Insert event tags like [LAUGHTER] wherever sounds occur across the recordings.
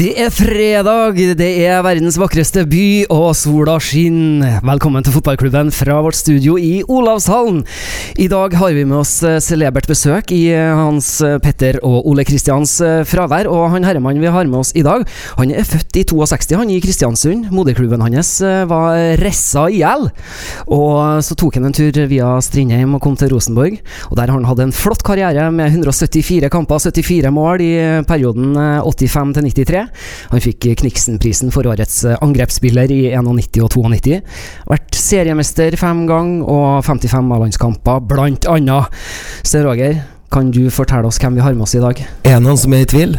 Det er fredag, det er verdens vakreste by, og sola skinner. Velkommen til fotballklubben fra vårt studio i Olavshallen. I dag har vi med oss eh, celebert besøk i eh, Hans eh, Petter og Ole Kristians fravær. Og han herremannen vi har med oss i dag, han er født i 62, han i Kristiansund. Moderklubben hans var Ressa hjel. Og så tok han en tur via Strindheim og kom til Rosenborg. Og der har han hatt en flott karriere med 174 kamper, 74 mål i perioden 85 til 93. Han fikk Kniksen-prisen for årets eh, angrepsspiller i 91 og 92. Vært seriemester fem ganger og 55 A-landskamper, blant annet. Sten Roger, kan du fortelle oss hvem vi har med oss i dag? Er noen som er i tvil?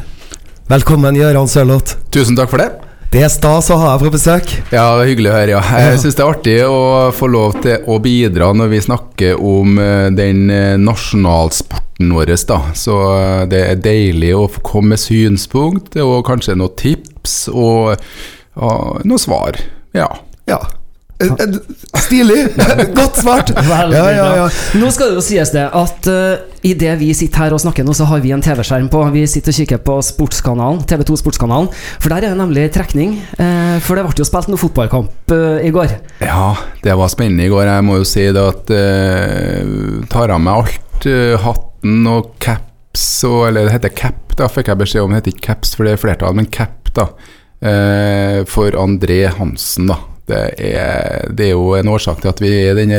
Velkommen, Gøran Sørloth. Tusen takk for det. Det er stas å ha deg på besøk. Ja, det er hyggelig å høre. ja. Jeg syns det er artig å få lov til å bidra når vi snakker om eh, den eh, nasjonalsporten vår. da. Så eh, det er deilig å få komme med synspunkt og kanskje noen tips og, og noen svar. Ja. ja. Eh, eh, stilig! [LAUGHS] Godt svart! [LAUGHS] ja, ja, ja. Nå skal det jo sies det at uh, eh, idet vi sitter her og snakker nå, så har vi en TV-skjerm på. Vi sitter og kikker på sportskanalen, TV2 Sportskanalen. For der er det nemlig trekning. Uh, for det ble jo spilt noe fotballkamp uh, i går. Ja, det var spennende i går. Jeg må jo si det at uh, tar av meg alt. hatten og caps og Eller det heter cap, da fikk jeg beskjed om. Det heter ikke caps, for det er flertall, men cap, da. for André Hansen, da er, det er, jo en årsak til at vi er i den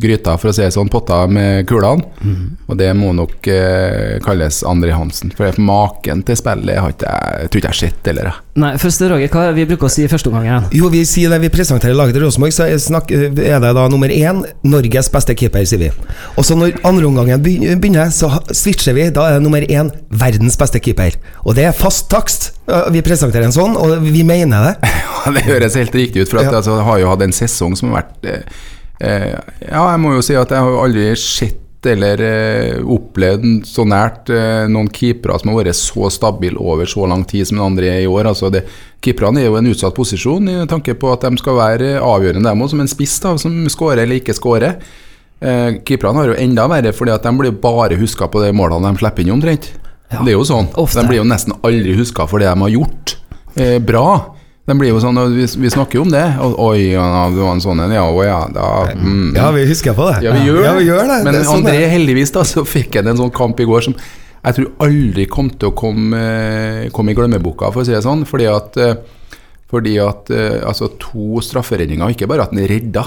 gryta, for å si det sånn, potta med kulene. Mm. Og det må nok eh, kalles André Hansen. For maken til spillet har jeg, tror ikke jeg har sett heller. Nei, først Roger, hva vi bruker å si i første omgang igjen? Jo, vi sier det vi presenterer laget til Rosenborg, så er det da nummer én Norges beste keeper, sier vi. Og så når andre omgangen begynner, så switcher vi. Da er det nummer én verdens beste keeper. Og det er fast takst. Vi presenterer en sånn, og vi mener det. [LAUGHS] Ja, det høres helt riktig ut. For at, ja. altså, jeg har jo hatt en sesong som har vært eh, eh, Ja, jeg må jo si at jeg har aldri sett eller eh, opplevd så nært eh, noen keepere som har vært så stabile over så lang tid som den andre er i år. Altså Keeperne er jo en utsatt posisjon i tanke på at de skal være avgjørende, dem òg, som en spiss da, som skårer eller ikke skårer. Eh, keeperne har jo enda verre, fordi at de blir bare huska på de målene de slipper inn, omtrent. Ja, det er jo sånn. Ofte. De blir jo nesten aldri huska for det de har gjort eh, bra. Den blir jo sånn, vi, vi, snakker jo om det. Oi, ja, det var en sånn en, ja, å, ja, da, mm. ja, vi husker på det. Ja, vi gjør, ja, vi gjør det. Men det sånn André, heldigvis, da, så fikk han en sånn kamp i går som jeg tror aldri kom til å komme, komme i glemmeboka, for å si det sånn. Fordi at, eh, fordi at eh, altså, to strafferedninger, ikke bare at han redda.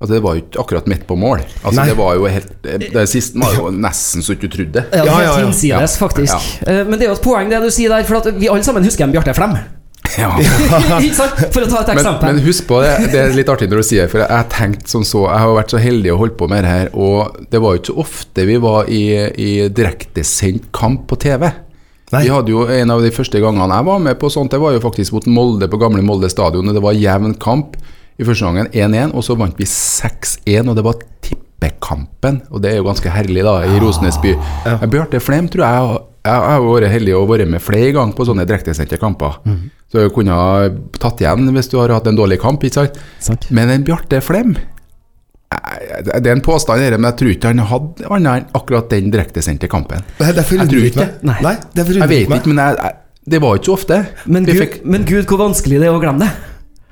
Altså Det var jo ikke akkurat midt på mål. Altså Det var jo helt Det siste var jo nesten så du ikke trodde. Ja, helt ja, ja, ja. faktisk. Eh, men det er jo et poeng, det du sier der. For vi alle sammen husker en Bjarte Flem. [LAUGHS] Ja. [LAUGHS] Ikke sant? For å ta et eksempel. Men, men husk på det, det er litt artig når du sier det, for jeg har tenkt som så Jeg har vært så heldig å holde på med det her, og det var jo ikke så ofte vi var i, i direktesendt kamp på TV. Nei. Vi hadde jo En av de første gangene jeg var med på sånt, det var jo faktisk mot Molde på gamle Molde stadion. Det var jevn kamp i første gangen, 1-1, og så vant vi 6-1, og det var tippekampen. Og det er jo ganske herlig, da, i Rosenes by. Ja. Bjarte Flem tror jeg jeg har vært heldig å vært med flere ganger på sånne direktesendte kamper. Mm. Så jeg kunne ha tatt igjen hvis du har hatt en dårlig kamp. ikke sant? sant. Men en Bjarte Flem Det er en påstand, men jeg tror ikke han hadde annet enn akkurat den direktesendte kampen. Det forundrer ikke. Nei. Nei, det jeg vet ikke, men jeg, det var ikke så ofte. Men Gud, fikk... men Gud, hvor vanskelig det er å glemme det.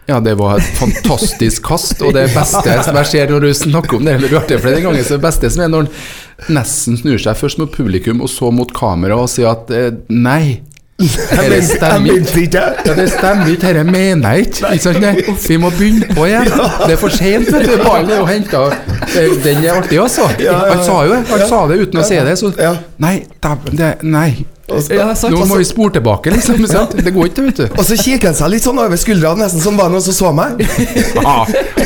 Ja, det var et fantastisk kast, og det beste som jeg ser når du snakker om det eller du har det flere ganger, så det beste som er når han nesten snur seg først mot publikum og så mot kamera og sier at eh, nei. Det stemmer ikke. Ja, det stemmer ikke, dette mener jeg ikke. ikke Vi må begynne på igjen. Det er for sent. Ballen er jo henta. Den er artig, altså. Han sa jo det. Han sa det uten å si det. Så nei, det, nei. Ja, sant, Nå må vi spore tilbake, liksom. Det går ikke, vet du. Og så kikker han seg litt sånn over skuldra, nesten som var noen som så meg. ja,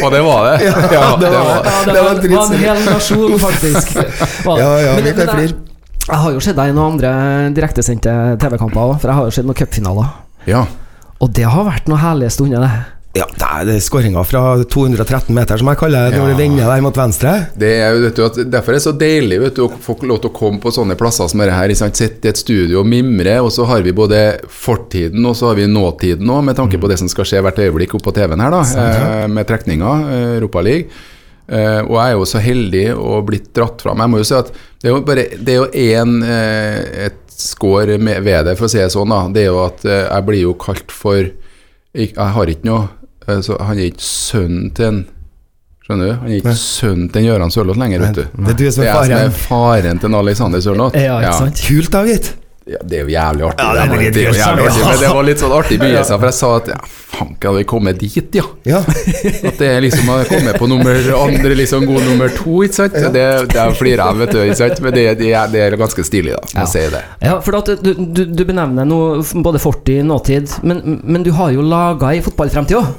og det var det. [LAUGHS] Ja, det var det. Var, ja, det, var, det var, en hel nasjon, faktisk. ja, ja, vi kan flire. Jeg har jo sett deg i noen andre direktesendte TV-kamper òg, for jeg har jo sett noen cupfinaler. Ja. Og det har vært noen herlige stunder, det. Ja, det er skåringa fra 213 meter, som jeg kaller det, når ja. det vender der mot venstre. Det er, vet du, derfor er det så deilig vet du, å få lov til å komme på sånne plasser som dette her. Sitte i et studio og mimre, og så har vi både fortiden og så har vi nåtiden òg, med tanke på mm. det som skal skje hvert øyeblikk oppe på TV-en her, da, eh, med trekninga, eh, Europaligaen. Uh, og jeg er jo så heldig og blitt dratt fram. Jeg må jo si at det er jo bare Det er jo én uh, et skår ved det, for å si det sånn. da Det er jo at uh, jeg blir jo kalt for Jeg, jeg har ikke noe så Han er ikke sønnen til en Skjønner du? Han er ikke sønnen til en Gøran Sørloth lenger, vet du. Det er du som er faren. Det er faren til en Alexander Sørloth. Ja, ikke sant? Ja. Kult da, gitt. Ja, det er jo jævlig artig. Ja, det, er, det, er jo jævlig artig men det var litt sånn artig [LAUGHS] begynnelse, for jeg sa at ja, fanken, hadde vi kommet dit, ja. ja. [LAUGHS] At det er liksom å komme på nummer andre, liksom god nummer to, ikke sant. Det, det flirer jeg, vet du, ikke sant. Men det, det, er, det er ganske stilig, da, ja. si det. Ja, for at du, du, du benevner nå både fortid, nåtid, men, men du har jo laga i fotballfremtid òg?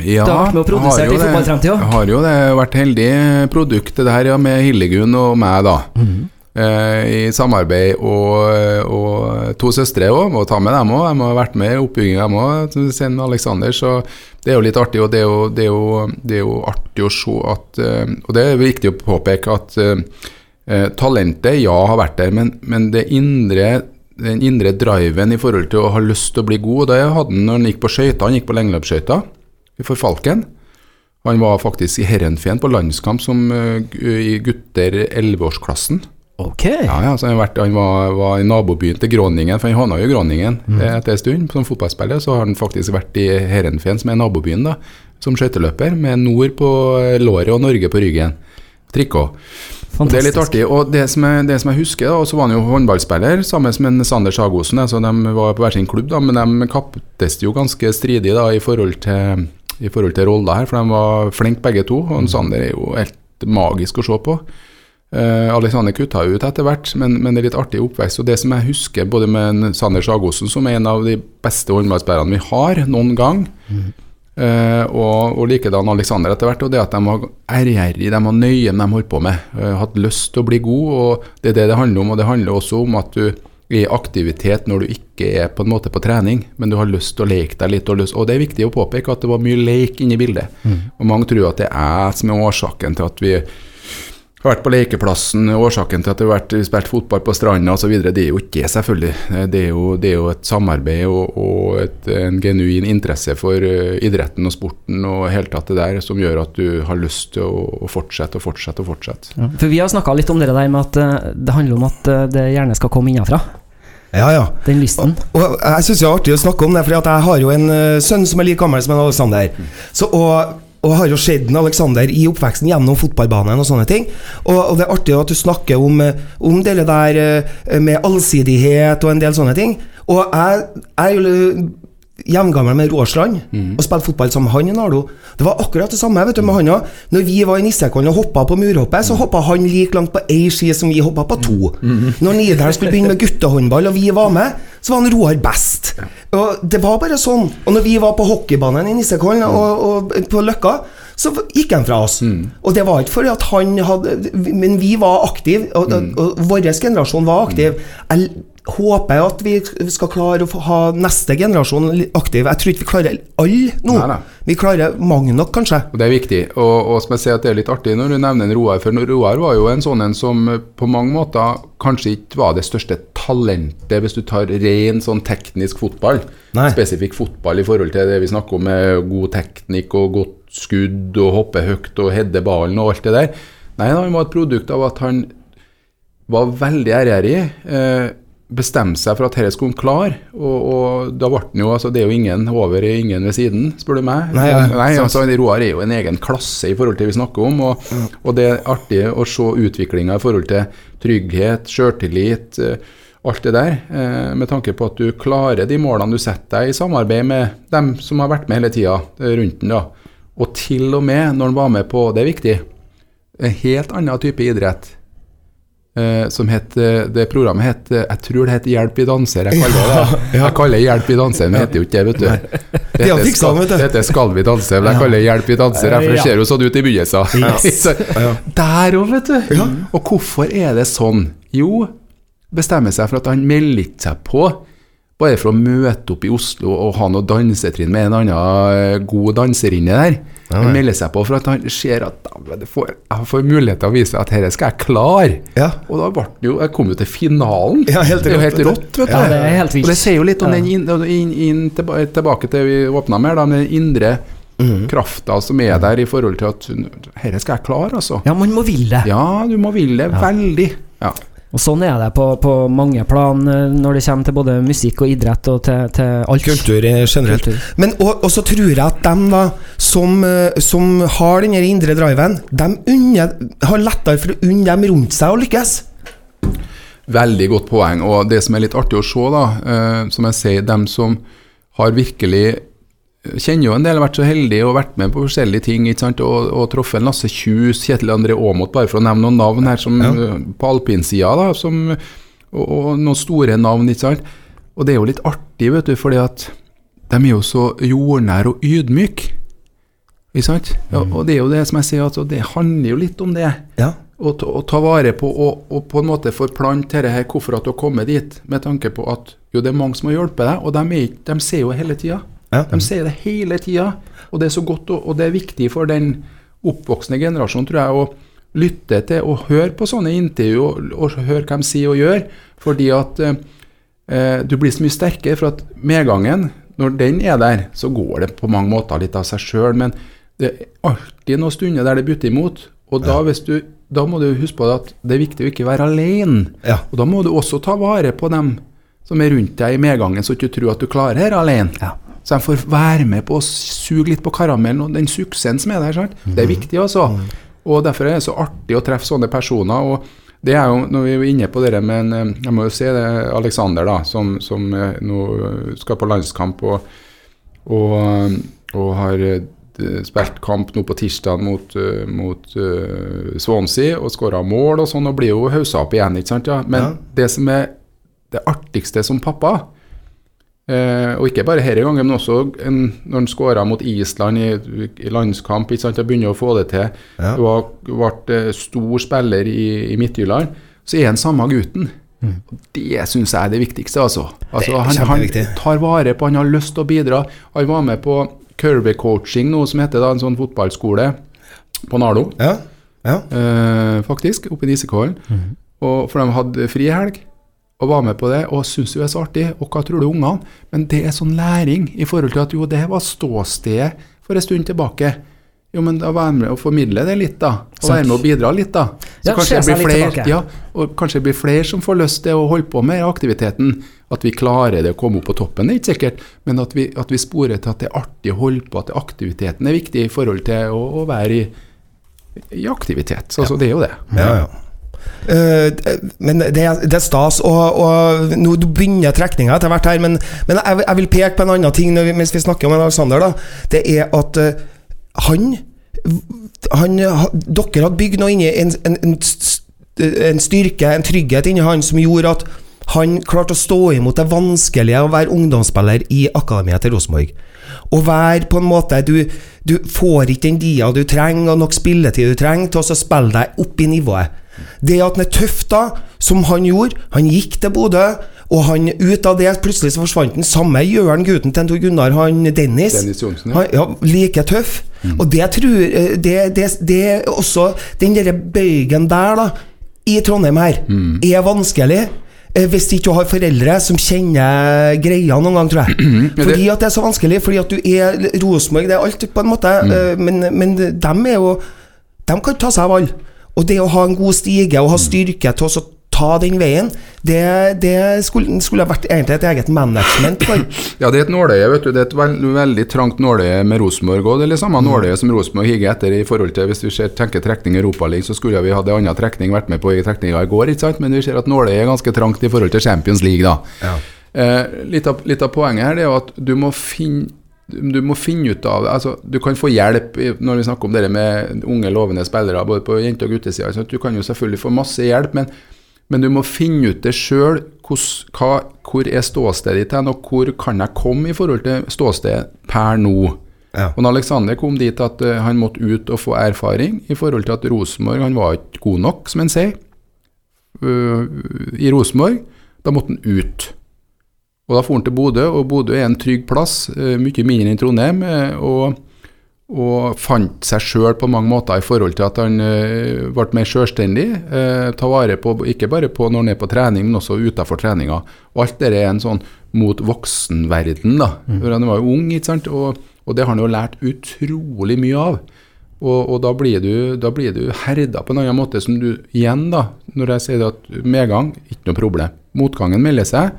Ja, vært med å produsere i fotballfremtida? Har jo det. Vært heldig produkt det her ja, med Hillegunn og meg, da. Mm. Eh, I samarbeid og, og to søstre òg. Må ta med dem òg. De har vært med i oppbygginga, dem òg. Sen Aleksander. Så det er jo litt artig. Og det er jo, det er jo, det er jo artig å se at uh, Og det er viktig å påpeke at eh, talentet, ja, har vært der, men, men det indre den indre driven i forhold til å ha lyst til å bli god, det hadde han når han gikk på skøyter. Han gikk på lengdeløpsskøyter for Falken. Han var faktisk i Herrenfeen på landskamp som uh, i gutter 11-årsklassen. Ok. Ja, ja, så han, vært, han var, var, i nabobyen til Gråningen, for han havna jo i Gråningen mm. etter en stund. Som fotballspiller så har han faktisk vært i Herrenfeen, som er nabobyen, da, som skøyteløper, med nord på låret og Norge på ryggen. Trikot. Det er litt artig. Og det som jeg, det som jeg husker, da, så var han jo håndballspiller sammen med Sander Sagosen. Altså de var på hver sin klubb, da, men de kaptes jo ganske stridig da, i forhold til i forhold til roller her, for de var flinke begge to. Og Sander er jo helt magisk å se på. Uh, Alexander kutta ut etter hvert, men, men, det er litt artig oppvekst. Og det som jeg husker både med Sander Sagosen, som er en av de beste håndballspillerne vi har noen gang, mm. uh, og, og likedan Alexander etter hvert, og det at de var ærgjerrige, de var nøye med de holdt på med. Uh, hatt lyst til å bli god, og det er det det handler om. Og det handler også om at du i aktivitet når du ikke er på en måte på trening, men du har lyst til å leke deg litt. Og, og det er viktig å påpeke at det var mye lek inne i bildet. Mm. Og mange tror at det er jeg som er årsaken til at vi har vært på lekeplassen, årsaken til at det har vært spilt fotball på stranda osv. Det er jo ikke det, selvfølgelig. Det er jo, det er jo et samarbeid og, og et, en genuin interesse for uh, idretten og sporten og helt tatt det der som gjør at du har lyst til å, fortsette og fortsette og fortsette. Ja, for Vi har snakka litt om det der med at uh, det handler om at uh, det gjerne skal komme innenfra. Ja, ja. Den listen. Og, og jeg syns det er artig å snakke om det, for jeg har jo en uh, sønn som er like gammel som en Alexander. Så, og, og har jo sett Alexander i oppveksten gjennom fotballbanen og sånne ting. Og, og det er artig at du snakker om, eh, om det der uh, med allsidighet og en del sånne ting. Og jeg, jeg jevngammel med Råsland mm. og spilte fotball med han i Nardo. Det var akkurat det samme vet du, med han òg. Når vi var i Nissekollen og hoppa på murhoppet, så hoppa han like langt på ei ski som vi hoppa på to. Mm. Når Nidahl skulle begynne med [LAUGHS] guttehåndball og vi var med, så var han Roar best. Og Det var bare sånn. Og når vi var på hockeybanen i Nissekollen og, og, på Løkka, så gikk han fra oss. Mm. Og det var ikke fordi at han hadde Men vi var aktive, og, og, og vår generasjon var aktiv. Jeg håper jeg at vi skal klare å ha neste generasjon aktiv. Jeg tror ikke vi klarer alle nå. Nei, nei. Vi klarer mange nok, kanskje. Og Det er viktig. Og, og som jeg sier at det er litt artig når du nevner Roar. For Roar var jo en sånn en som på mange måter kanskje ikke var det største talentet hvis du tar ren sånn teknisk fotball. Nei. Spesifikk fotball i forhold til det vi snakker om med god teknikk og godt skudd og hoppe høyt og heade ballen og alt det der. Nei, han var et produkt av at han var veldig ærgjerrig. Eh, bestemte seg for at dette skulle han klare. Og, og, da ble han jo altså Det er jo ingen over, ingen ved siden, spør du meg. Nei, ja, Nei altså Roar er jo en egen klasse i forhold til det vi snakker om. Og, ja. og det er artig å se utviklinga i forhold til trygghet, sjøltillit, eh, alt det der. Eh, med tanke på at du klarer de målene du setter deg i samarbeid med dem som har vært med hele tida eh, rundt den. da. Og til og med når han var med på, det er viktig, en helt annen type idrett Uh, som het, uh, det programmet het uh, Jeg tror det heter Hjelp i danser. Jeg kaller det ja, ja. Jeg kaller Hjelp i danser, men det heter jo ikke det, vet du. Det heter, skal, det heter Skal vi danse, men jeg kaller det Hjelp i danser. For det ser jo sånn ut i begynnelsen. Yes. [LAUGHS] Der òg, vet du. Og hvorfor er det sånn? Jo, bestemmer seg for at han melder ikke seg på bare for å møte opp i Oslo og ha noe dansetrinn med en annen god danserinne der. Han melder seg på for at han ser at får, jeg får mulighet til å vise at dette skal jeg klare. Ja. Og da ble det jo, jeg kom jo til finalen. Ja, helt det er jo helt rått. vet du. Ja, det er helt Og det sier jo litt om den inn, inn, inn, tilbake til vi åpna med, da, den indre Mm. Krafta som er der i forhold til at Dette skal jeg klare, altså. Ja, man må ville det. Ja, du må ville det. Veldig. Ja. Og sånn er det på, på mange plan eh, når det kommer til både musikk og idrett og til, til alt. Kultur eh, generelt. Kultur. Men og, så tror jeg at dem da, som, eh, som har den her indre driven, de unner, har lettere for å unne dem rundt seg å lykkes. Veldig godt poeng. Og det som er litt artig å se, da, eh, som jeg sier, dem som har virkelig Kjenner jo en del, har vært så heldige og vært med på forskjellige ting. ikke sant, Og, og truffet Lasse Kjus, Kjetil André Aamodt, bare for å nevne noen navn her som, Ja. eh, på alpinsida. da, som, og, og noen store navn. ikke sant, Og det er jo litt artig, vet du, fordi at de er jo så jordnære og ydmyke. Ikke sant? Ja, og det er jo det som jeg sier, altså, det handler jo litt om det Ja. å ta, å ta vare på og, og på en måte forplante dette her, hvorfor at du har kommet dit, med tanke på at jo, det er mange som har hjulpet deg, og de, er, de ser jo hele tida. Ja. De sier det hele tida, og det er så godt, og, og det er viktig for den oppvoksende generasjonen, tror jeg, å lytte til og høre på sånne intervju og, og høre hva de sier og gjør, fordi at eh, eh, du blir så mye sterkere, for at medgangen, når den er der, så går det på mange måter litt av seg sjøl, men det er alltid noen stunder der det butter imot, og da, hvis du, da må du huske på at det er viktig å ikke være alene. Ja. Og da må du også ta vare på dem som er rundt deg i medgangen, så ikke du tror at du klarer det alene. Ja. Så de får være med på å suge litt på karamellen og den suksessen som er der. sant? Det er viktig, altså. Og Derfor er det så artig å treffe sånne personer. og det er jo, Når vi er inne på det med en, eh, Jeg må jo se det Alexander, da, som, som eh, nå skal på landskamp og, og, og har eh, spilt kamp nå på tirsdag mot, eh, mot uh, Swansea og skåra mål og sånn, og blir jo haussa opp igjen. ikke sant? Ja? Men Ja. det som er det artigste som pappa Eh, og ikke bare denne gangen, men også en, når han skåra mot Island i, i landskamp. ikke sant, Jeg begynner å få det til. Ja. Har vært eh, stor spiller i, i Midtjylland. Så er han samme gutten. Mm. Det syns jeg er det viktigste. altså. altså Mm. er han, han tar vare på, han har lyst til å bidra. Han var med på Curvy Coaching, noe som heter da, en sånn fotballskole på Nardo Ja. ja. eh, faktisk, oppe i Nisekollen. Og For de hadde frihelg og var med på det, og syns jo det er så artig. Og hva tror du ungene? Men det er sånn læring i forhold til at jo, det var ståstedet for en stund tilbake. Jo, men da være med og formidle det litt, da. Og være med og bidra litt, da. Så Ja, kanskje det blir flere, ja, og kanskje det blir flere som får lyst til å holde på med aktiviteten. At vi klarer det å komme opp på toppen, det er ikke sikkert. Men at vi, at vi sporer til at det er artig å holde på, at aktiviteten er viktig i forhold til å, å være i, i aktivitet. Så, så det er jo det. Ja, ja. Eh, men det, det er stas, og, og nå begynner trekninga etter hvert her, men, men jeg, jeg vil peke på en annen ting vi, mens vi snakker om Alexander. da Det er at uh, han, han ha- Dere hadde bygd noe inni en, en, en styrke, en trygghet inni han som gjorde at han klarte å stå imot det vanskelige å være ungdomsspiller i akademiet til Rosenborg. Å være på en måte Du, du får ikke den dia du trenger, og nok spilletid du trenger til å spille deg opp i nivået. Det at han er tøff, da, som han gjorde Han gikk til Bodø, og han ut av det plutselig så forsvant den Samme gjør han gutten til Tor Gunnar, han Dennis. Dennis Johnsen, ja. Han, ja, like tøff. Og det tror eh, det, det, det også Den derre bøygen der, da, i Trondheim her, er vanskelig. eh, Hvis ikke du har foreldre som kjenner greia noen gang, tror jeg. [CLEARS THROAT] Fordi at det er så vanskelig. Fordi at du er Rosenborg, det er alt, på en måte. Mm. Men, men dem er jo De kan ta seg av alle. Og det å ha en god stige og ha styrke til å ta den veien, det, det skulle, skulle ha vært egentlig et eget management for. [LAUGHS] Ja, det er et nåløye, vet du. Det er et veld, veldig trangt nåløye med Rosenborg òg. Det er det samme nåløyet som Rosenborg higer etter i forhold til Hvis vi ser, tenker trekning Europaligaen, så skulle vi hatt en annen trekning vært med på i trekninga i går, ikke sant? Men vi ser at nåløyet er ganske trangt i forhold til Champions League, da. Ja. Eh, litt, av, litt av poenget her det er jo at du må finne du må finne ut av altså, Du kan få hjelp når vi snakker om det med unge, lovende spillere, både på jente- og guttesida. Sånn du kan jo selvfølgelig få masse hjelp, men, men du må finne ut det sjøl. Hvor er ståstedet ditt hen, og hvor kan jeg komme i forhold til ståstedet per nå? Ja. Og når Alexander kom dit at eh, han måtte ut og få erfaring i forhold til at Rosenborg han var ikke god nok, som han sier, øh, i Rosenborg, da måtte han ut. Og da for han til Bodø, og Bodø er en trygg plass, eh, mye mindre enn Trondheim. eh, og, og fant seg sjøl på mange måter i forhold til at han eh, ble mer sjølstendig. Ta vare på, ikke bare på når han er på trening, men også utenfor treninga. Og alt det er en sånn mot voksenverden, da. Mm. Han var jo ung, ikke sant. Og, Og det har han jo lært utrolig mye av. Og, og da, blir du, da blir du herda på en annen måte, som du igjen, da, når jeg sier at medgang, ikke noe problem. Motgangen melder seg.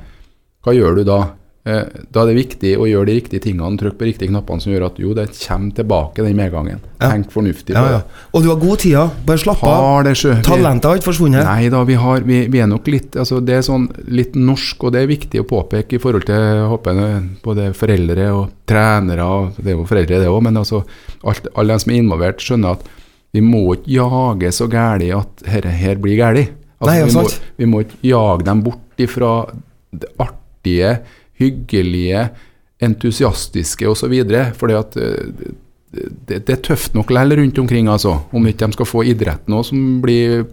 Hva gjør du da? Eh, da er det viktig å gjøre de riktige tingene, trykke på riktige knappene som gjør at jo, det kommer tilbake, den medgangen. Ja. Tenk fornuftig på Ja, ja. det. Og du har god tid. Bare slapp av. Det, Talentet har ikke forsvunnet. Nei da, vi, har, vi, vi er nok litt altså Det er sånn litt norsk, og det er viktig å påpeke i forhold til håper jeg, både foreldre og trenere. og Det er jo foreldre, det òg, men altså alt, alle de som er involvert, skjønner at vi må ikke jage så gæli at dette her blir gæli. Altså, Nei, ja, vi, må, vi må ikke jage dem bort ifra det artige, hyggelige, entusiastiske osv. Fordi at eh, det, det er tøft nok likevel rundt omkring, altså. Om ikke de skal få idretten òg som blir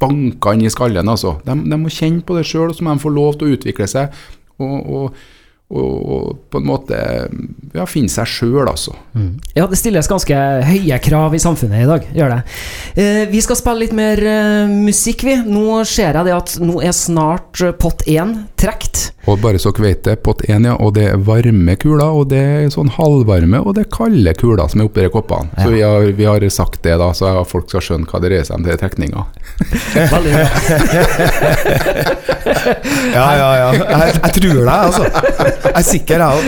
banka inn i skallen, altså. De, de må kjenne på det sjøl, og så må de få lov til å utvikle seg. Og, og, og, og på en måte ja, finne seg sjøl, altså. Ja, det stilles ganske høye krav i samfunnet i dag, gjør det. Eh, vi skal spille litt mer eh, musikk, vi. Nå ser jeg det at nå er snart eh, pott én trukket. Og bare så dere vet det, pott én, ja, og det er varme kuler, og det er sånn halvvarme, og det er kalde kuler som er oppi koppene. koppene. Så vi har, vi har sagt det, da, så folk skal skjønne hva det dreier seg om til trekninga. [LAUGHS] Veldig bra. [LAUGHS] Ja, ja, ja. Jeg, jeg tror deg, altså. Jeg er sikker, jeg òg.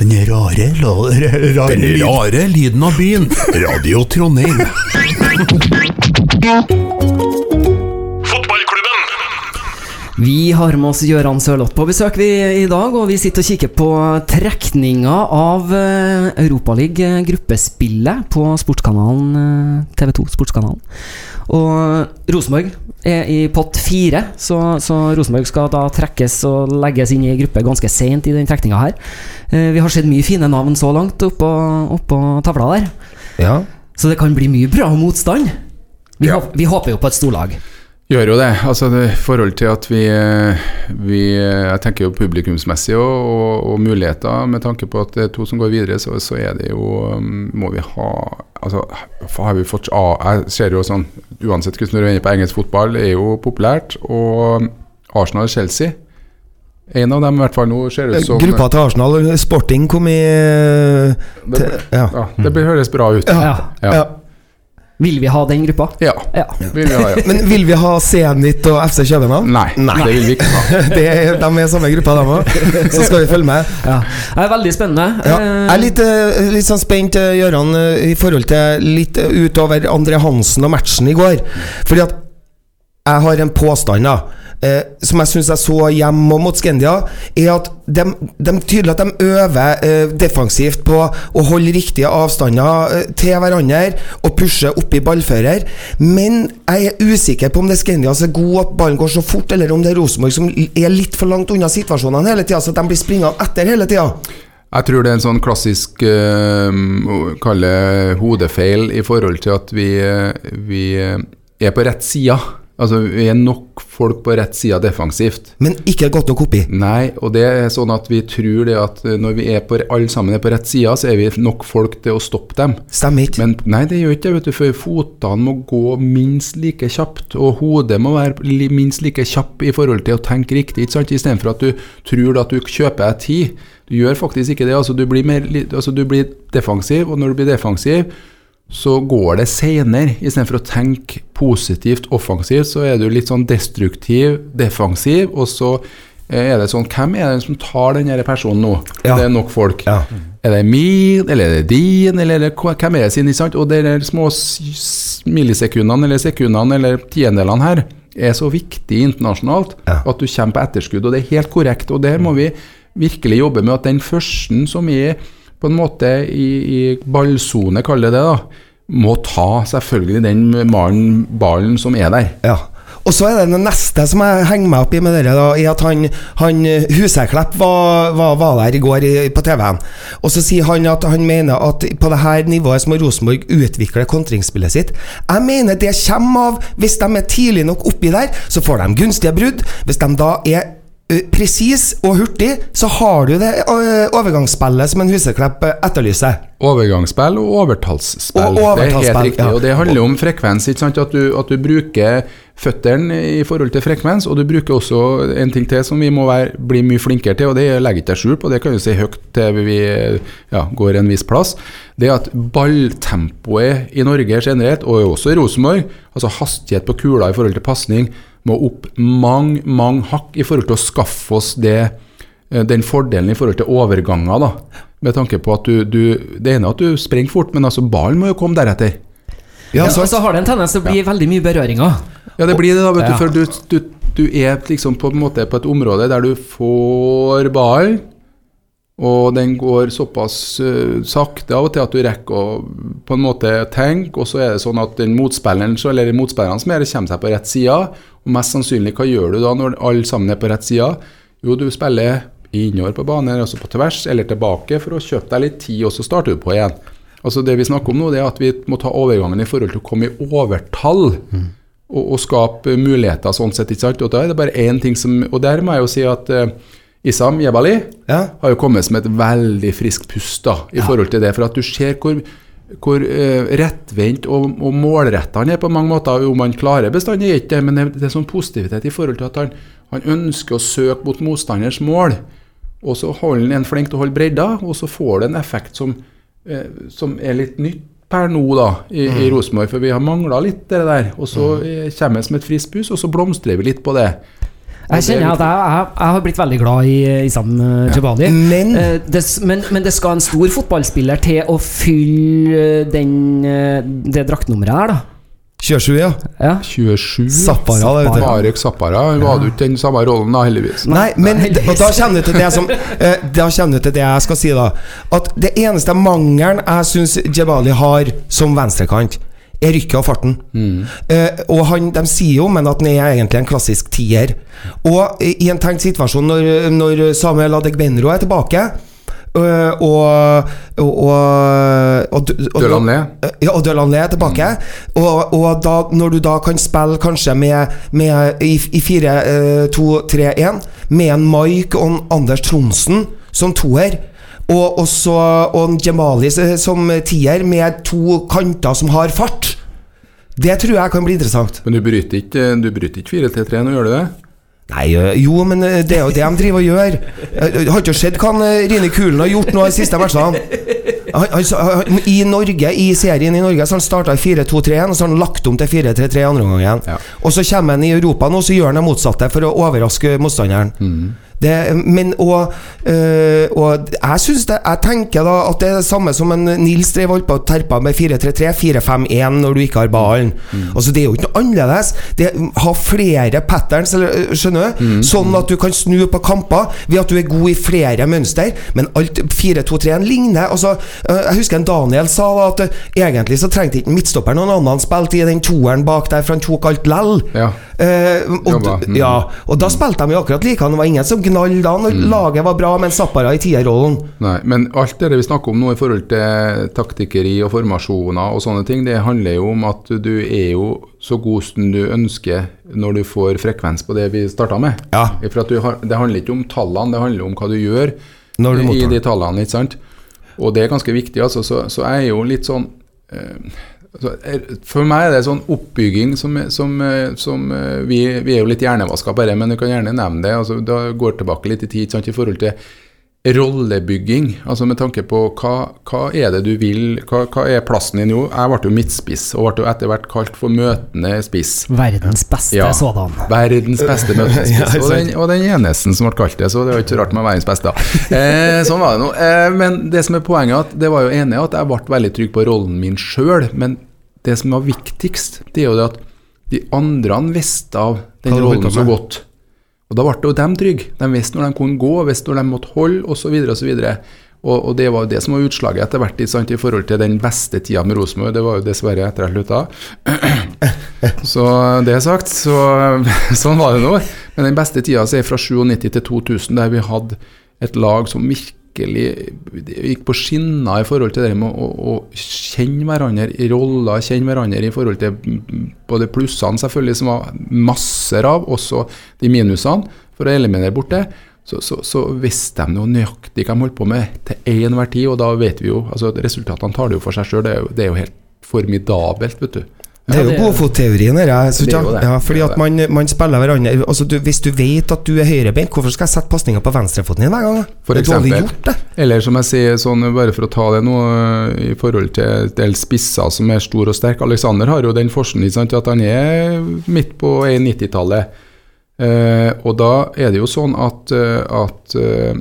Den rare, la, rare, Den rare lyden av byen. Radio Trondheim. [LAUGHS] Vi har med oss Gøran Sørloth på besøk vi i dag, og vi sitter og kikker på trekninga av uh, Europaliga-gruppespillet på sportskanalen eh, TV2 Sportskanalen. Og Rosenborg er i pott fire, så, så Rosenborg skal da trekkes og legges inn i gruppe ganske seint i den trekninga her. Eh, vi har sett mye fine navn så langt oppå, oppå tavla der, Ja. så det kan bli mye bra motstand. Vi, Ja. håp, vi håper jo på et storlag. Gjør jo det. altså det, forhold til at vi, vi Jeg tenker jo publikumsmessig og, og, og muligheter. Med tanke på at det er to som går videre, så, så er det jo um, Må vi ha altså har vi fått, ah, Jeg ser jo sånn Uansett hvordan du er inne på engelsk fotball, er jo populært. Og Arsenal og Chelsea En av dem i hvert fall nå ser ut som Gruppa til Arsenal, Sporting, kom i til, ja. ja, det høres bra ut. Ja. Ja. ja. Vil vi ha den gruppa? Ja, Ja. vil vi ha, ja. Men vil vi ha Zenit og FC København? Nei, Nei. det vil vi ikke ha. [LAUGHS] Det er, de er i samme gruppa, de òg. Så skal vi følge med. Ja. Det er veldig spennende. Ja, jeg er litt, eh, litt sånn spent, eh, Gøran, eh, i forhold til litt eh, utover André Hansen og matchen i går. Fordi at jeg har en påstand, da. Eh, som jeg syns jeg så hjemme mot Skandia, er at de, de tydelig at de øver eh, defensivt på å holde riktige avstander eh, til hverandre og pushe opp i ballfører. Men jeg er usikker på om det er Skandia som er god at ballen går så fort, eller om det er Rosenborg som er litt for langt unna situasjonene hele tida, så at de blir springende etter hele tida. Jeg tror det er en sånn klassisk uh, kalle hodefeil i forhold til at vi, eh, vi eh, er på rett side. Altså, vi er nok folk på rett side defensivt. Men ikke godt nok oppi. Nei, og det er sånn at vi tror det at eh, når vi er på, alle sammen er på rett side, så er vi nok folk til å stoppe dem. Stemmer ikke. Men nei, det gjør ikke det, vet du, for fotene må gå minst like kjapt, og hodet må være minst like kjapp i forhold til å tenke riktig, ikke sant? Istedenfor at du tror at du kjøper deg tid. Du gjør faktisk ikke det. altså Du blir, mer, altså, du blir defensiv, og når du blir defensiv, så går det senere. Istedenfor å tenke positivt offensivt, så er du litt sånn destruktiv defensiv, og så eh, er det sånn Hvem er det som tar den her personen nå? Ja. Det er nok folk. Ja. Er det min, eller er det din, eller er det, hvem er det sin? Ikke sant? Og de små millisekundene eller sekundene eller tiendelene her er så viktig internasjonalt Ja. at du kommer på etterskudd, og det er helt korrekt. Og der må vi virkelig jobbe med at den første som er på en måte i, i ballsone, kaller det det, da, må ta selvfølgelig den mannen, ballen som er der. Ja. Og så er det den neste som jeg henger meg opp i med dere, da, i at han, han Huseklepp var, var, var der i går i, på TV-en. Og så sier han at han mener at på det her nivået så må Rosenborg utvikle kontringsspillet sitt. Jeg mener det kommer av Hvis de er tidlig nok oppi der, så får de gunstige brudd. Hvis de da er eh, presis og hurtig, så har du det eh, overgangsspillet som en Huseklepp eh, etterlyser. Overgangsspill og overtallsspill. Og det er helt riktig. ja. Og det handler om frekvens. At du, at du bruker føttene i forhold til frekvens, og du bruker også en ting til som vi må være, bli mye flinkere til, og det legger ikke jeg skjul på, det kan du si høyt til vi ja, går en viss plass. Det at balltempoet i Norge generelt, og også i Rosenborg, altså hastighet på kula i forhold til pasning, må opp mange, mange hakk i forhold til å skaffe oss det, eh, den fordelen i forhold til overganger. da. Med tanke på at du, du Det ene er at du springer fort, men altså ballen må jo komme deretter. Ja, Ja, så, og så har det en tendens til å bli veldig mye berøringer. Ja, det blir det, da, vet Ja. du. For du, du, du er liksom på en måte på et område der du får ballen, og den går såpass uh, sakte av og til at du rekker å på en måte tenke, og så er det sånn at den motspilleren, så- eller motspillerne som er, kommer seg på rett side. Og mest sannsynlig, hva gjør du da når alle sammen er på rett side? Jo, du spiller innover på banen, altså på tvers, eller tilbake for å kjøpe deg litt tid, og så starter du på igjen. Altså Det vi snakker om nå, det er at vi må ta overgangen i forhold til å komme i overtall og, og skape muligheter sånn sett. ikke sant? Og da er det bare én ting som Og der må jeg jo si at eh, Isam Jebali ja. har jo kommet som et veldig friskt pust da, i forhold til det. For at du ser hvor, hvor uh, rettvendt og, og målretta han er på mange måter. Om han klarer bestandig, ikke det, men det, det er sånn positivitet i forhold til at han, han ønsker å søke mot motstanders mål. Og så holder han en flink til å holde bredda, og så får det en effekt som, uh, som er litt nytt per nå da, i, i Rosenborg. For vi har mangla litt det der. Og så mm. kommer det som et friskt pust, og så blomstrer vi litt på det. Jeg er kjenner at jeg, jeg, jeg har blitt veldig glad i Isam Jabali. Ja. Men- Eh, det, men, men det skal en stor fotballspiller til å fylle eh, den, eh, det draktnummeret her, da. 27, ja. Ja. 27 Zappara, det vet du. Marek Zappara Hun hadde jo ikke den samme rollen, da, heldigvis. Nei, men og da kommer du til det som eh, Da du til det jeg skal si, da. At det eneste mangelen jeg syns Jebali har som venstrekant, er rykket og farten. Eh, og han, De sier jo men at han er egentlig en klassisk tier. Og i en tenkt situasjon, når, når Samuel Adegbenro er tilbake øh, og, og, og, og, og Delanlé. ja, og Le er tilbake. Og, og da, når du da kan spille kanskje med, med i, i 4-2-3-1 med en Mike og en Anders Tronsen som toer. Og, også og Jamali Jemali som tier, med to kanter som har fart. Det tror jeg kan bli interessant. Men du bryter ikke, du bryter ikke 4-3-3 nå, gjør du det? Nei, jo, men det er jo det de driver og gjør. Jeg har ikke sett hva Rine Kulen har gjort nå de siste han, I Norge, i serien i Norge så har han starta i 4-2-3-1, og så har han lagt om til 4-3-3 andre omgangen. Ja. Og så kommer han i Europa nå, så gjør han det motsatte for å overraske motstanderen. Det, men og, øh, og jeg synes det Jeg tenker da at det er det samme som en Nils drev holdt på og terpa med 4-3-3, 4-5-1 når du ikke har ballen. Altså Det er jo ikke noe annerledes. Det Ha flere patterns, eller, øh, skjønner du? Sånn at du kan snu på kamper ved at du er god i flere mønster. Men alt 4-2-3-en ligner. Altså, øh, jeg husker en Daniel sa da at egentlig så trengte ikke midtstopperen noen annen spilte i den toeren bak der, for han tok alt lell. Ja. Eh, og, Jobba. Mm. ja, og da spilte de jo akkurat like. Det var ingen som gnall da når laget var bra, men Zappara i tierrollen. Nei, men alt det vi snakker om nå i forhold til taktikkeri og formasjoner og sånne ting, det handler jo om at du er jo så god som du ønsker når du får frekvens på det vi starta med. Ja. Har, det handler ikke om tallene, det handler om hva du gjør du i de tallene. ikke sant? Og det er ganske viktig, altså. Så, så jeg er jo litt sånn eh, For meg er det sånn oppbygging som, som, eh, som eh, vi, vi er jo litt hjernevaska det, men du kan gjerne nevne det. altså Da går tilbake litt i tid sant, i forhold til rollebygging. Altså med tanke på hva, hva er det du vil, hva, hva er plassen din? Jo, jeg ble jo midtspiss, og ble jo etter hvert kalt for møtende spiss. Verdens beste Ja. sådan. Verdens beste møtespiss. [LAUGHS] ja, og, den, og den eneste som ble kalt det, så det var ikke så rart med verdens beste. [LAUGHS] Eh, sånn var det nå. Eh, men det som er poenget, at det var jo enig at jeg ble veldig trygg på rollen min sjøl. Men det som var viktigst, det er jo det at de andre visste av den rollen så godt. Og da ble jo dem trygge. De visste når de kunne gå, visste når de måtte holde, osv. osv. Og, og det var jo det som var utslaget etter hvert sant, i forhold til den beste tida med Rosenborg. Det var jo dessverre etter jeg slutta. [CLEARS THROAT] Så det er sagt, så [LAUGHS] sånn var det nå. Men den beste tida så er fra 97 til 2000, der vi hadde et lag som virkelig gikk på skinner i forhold til det med å, å kjenne hverandre i roller, kjenne hverandre i forhold til både plussene, selvfølgelig, som var masser av, også de minusene. for å eliminere bort det, så, så, så visste de noe nøyaktig hva de holdt på med til enhver tid, og da vet vi jo altså Resultatene tar det jo for seg sjøl. Det, det er jo helt formidabelt, vet du. Det er jo godfotteorien her. er. Ja, fordi at man, man spiller hverandre altså du, Hvis du vet at du er høyrebeint, hvorfor skal jeg sette pasninga på venstrefoten din hver gang? For det er dårlig eksempel. gjort, det. Eller som jeg sier, sånn, bare for å ta det nå, i forhold til en del spisser som er stor og sterk. Alexander har jo den forskningen at han er midt på 90-tallet. Eh, og da er det jo sånn at, eh, at eh,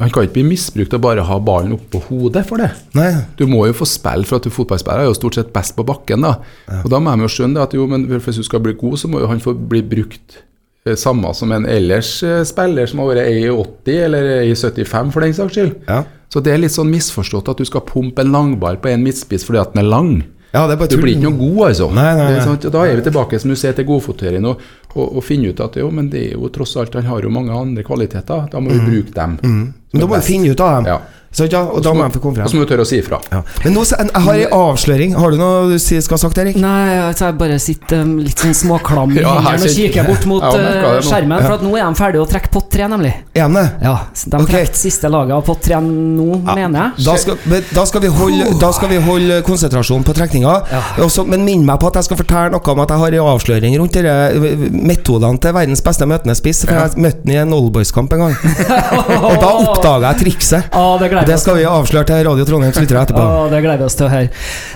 han kan ikke bli misbrukt å bare ha ballen oppå hodet for det. Nei. Du må jo få spille, for at du fotballspiller er jo stort sett best på bakken. da. Og da må de jo skjønne at jo, men hvis du skal bli god, så må jo han få bli brukt eh, samme som en ellers eh, spiller som har vært 1,80 eller 1,75 for den saks skyld. Ja. Så det er litt sånn misforstått at du skal pumpe en langball på en midtspiss fordi at den er lang. Ja, det er bare Du blir ikke noe god, altså. Nei, nei, Det er sånn. Da er vi tilbake som du ser til godfotering og, og, og finne ut at jo, men det er jo tross alt, han har jo mange andre kvaliteter. Da må vi bruke dem. Men da må vi finne ut av dem. Ja. Så, ja, og da må de få komme Og så må du tørre å si ifra. Ja. Men nå, så- jeg har en avsløring. Har du noe du skal ha sagt, Erik? Nei, altså jeg bare sitter um, litt sånn småklam i [LAUGHS] Ja, hendene og kikker bort mot Ja, uh, skjermen, for at nå er de ferdige å trekke pott tre, nemlig. Er de det? Ja, De okay. trekker siste laget av pott tre nå, mener jeg. Da skal, men da, skal vi holde, da skal vi holde konsentrasjonen på trekninga. Ja. Også, men minn meg på at jeg skal fortelle noe om at jeg har en avsløring rundt dere, eh, metodene til verdens beste møtende spiss. For jeg møtte ham i en Oldboys-kamp en gang. [LAUGHS] Og da oppdaga jeg trikset. Ah, det gleder Det skal vi avsløre til Radio Trondheims lyttere etterpå. Å, det gleder vi oss til å høre.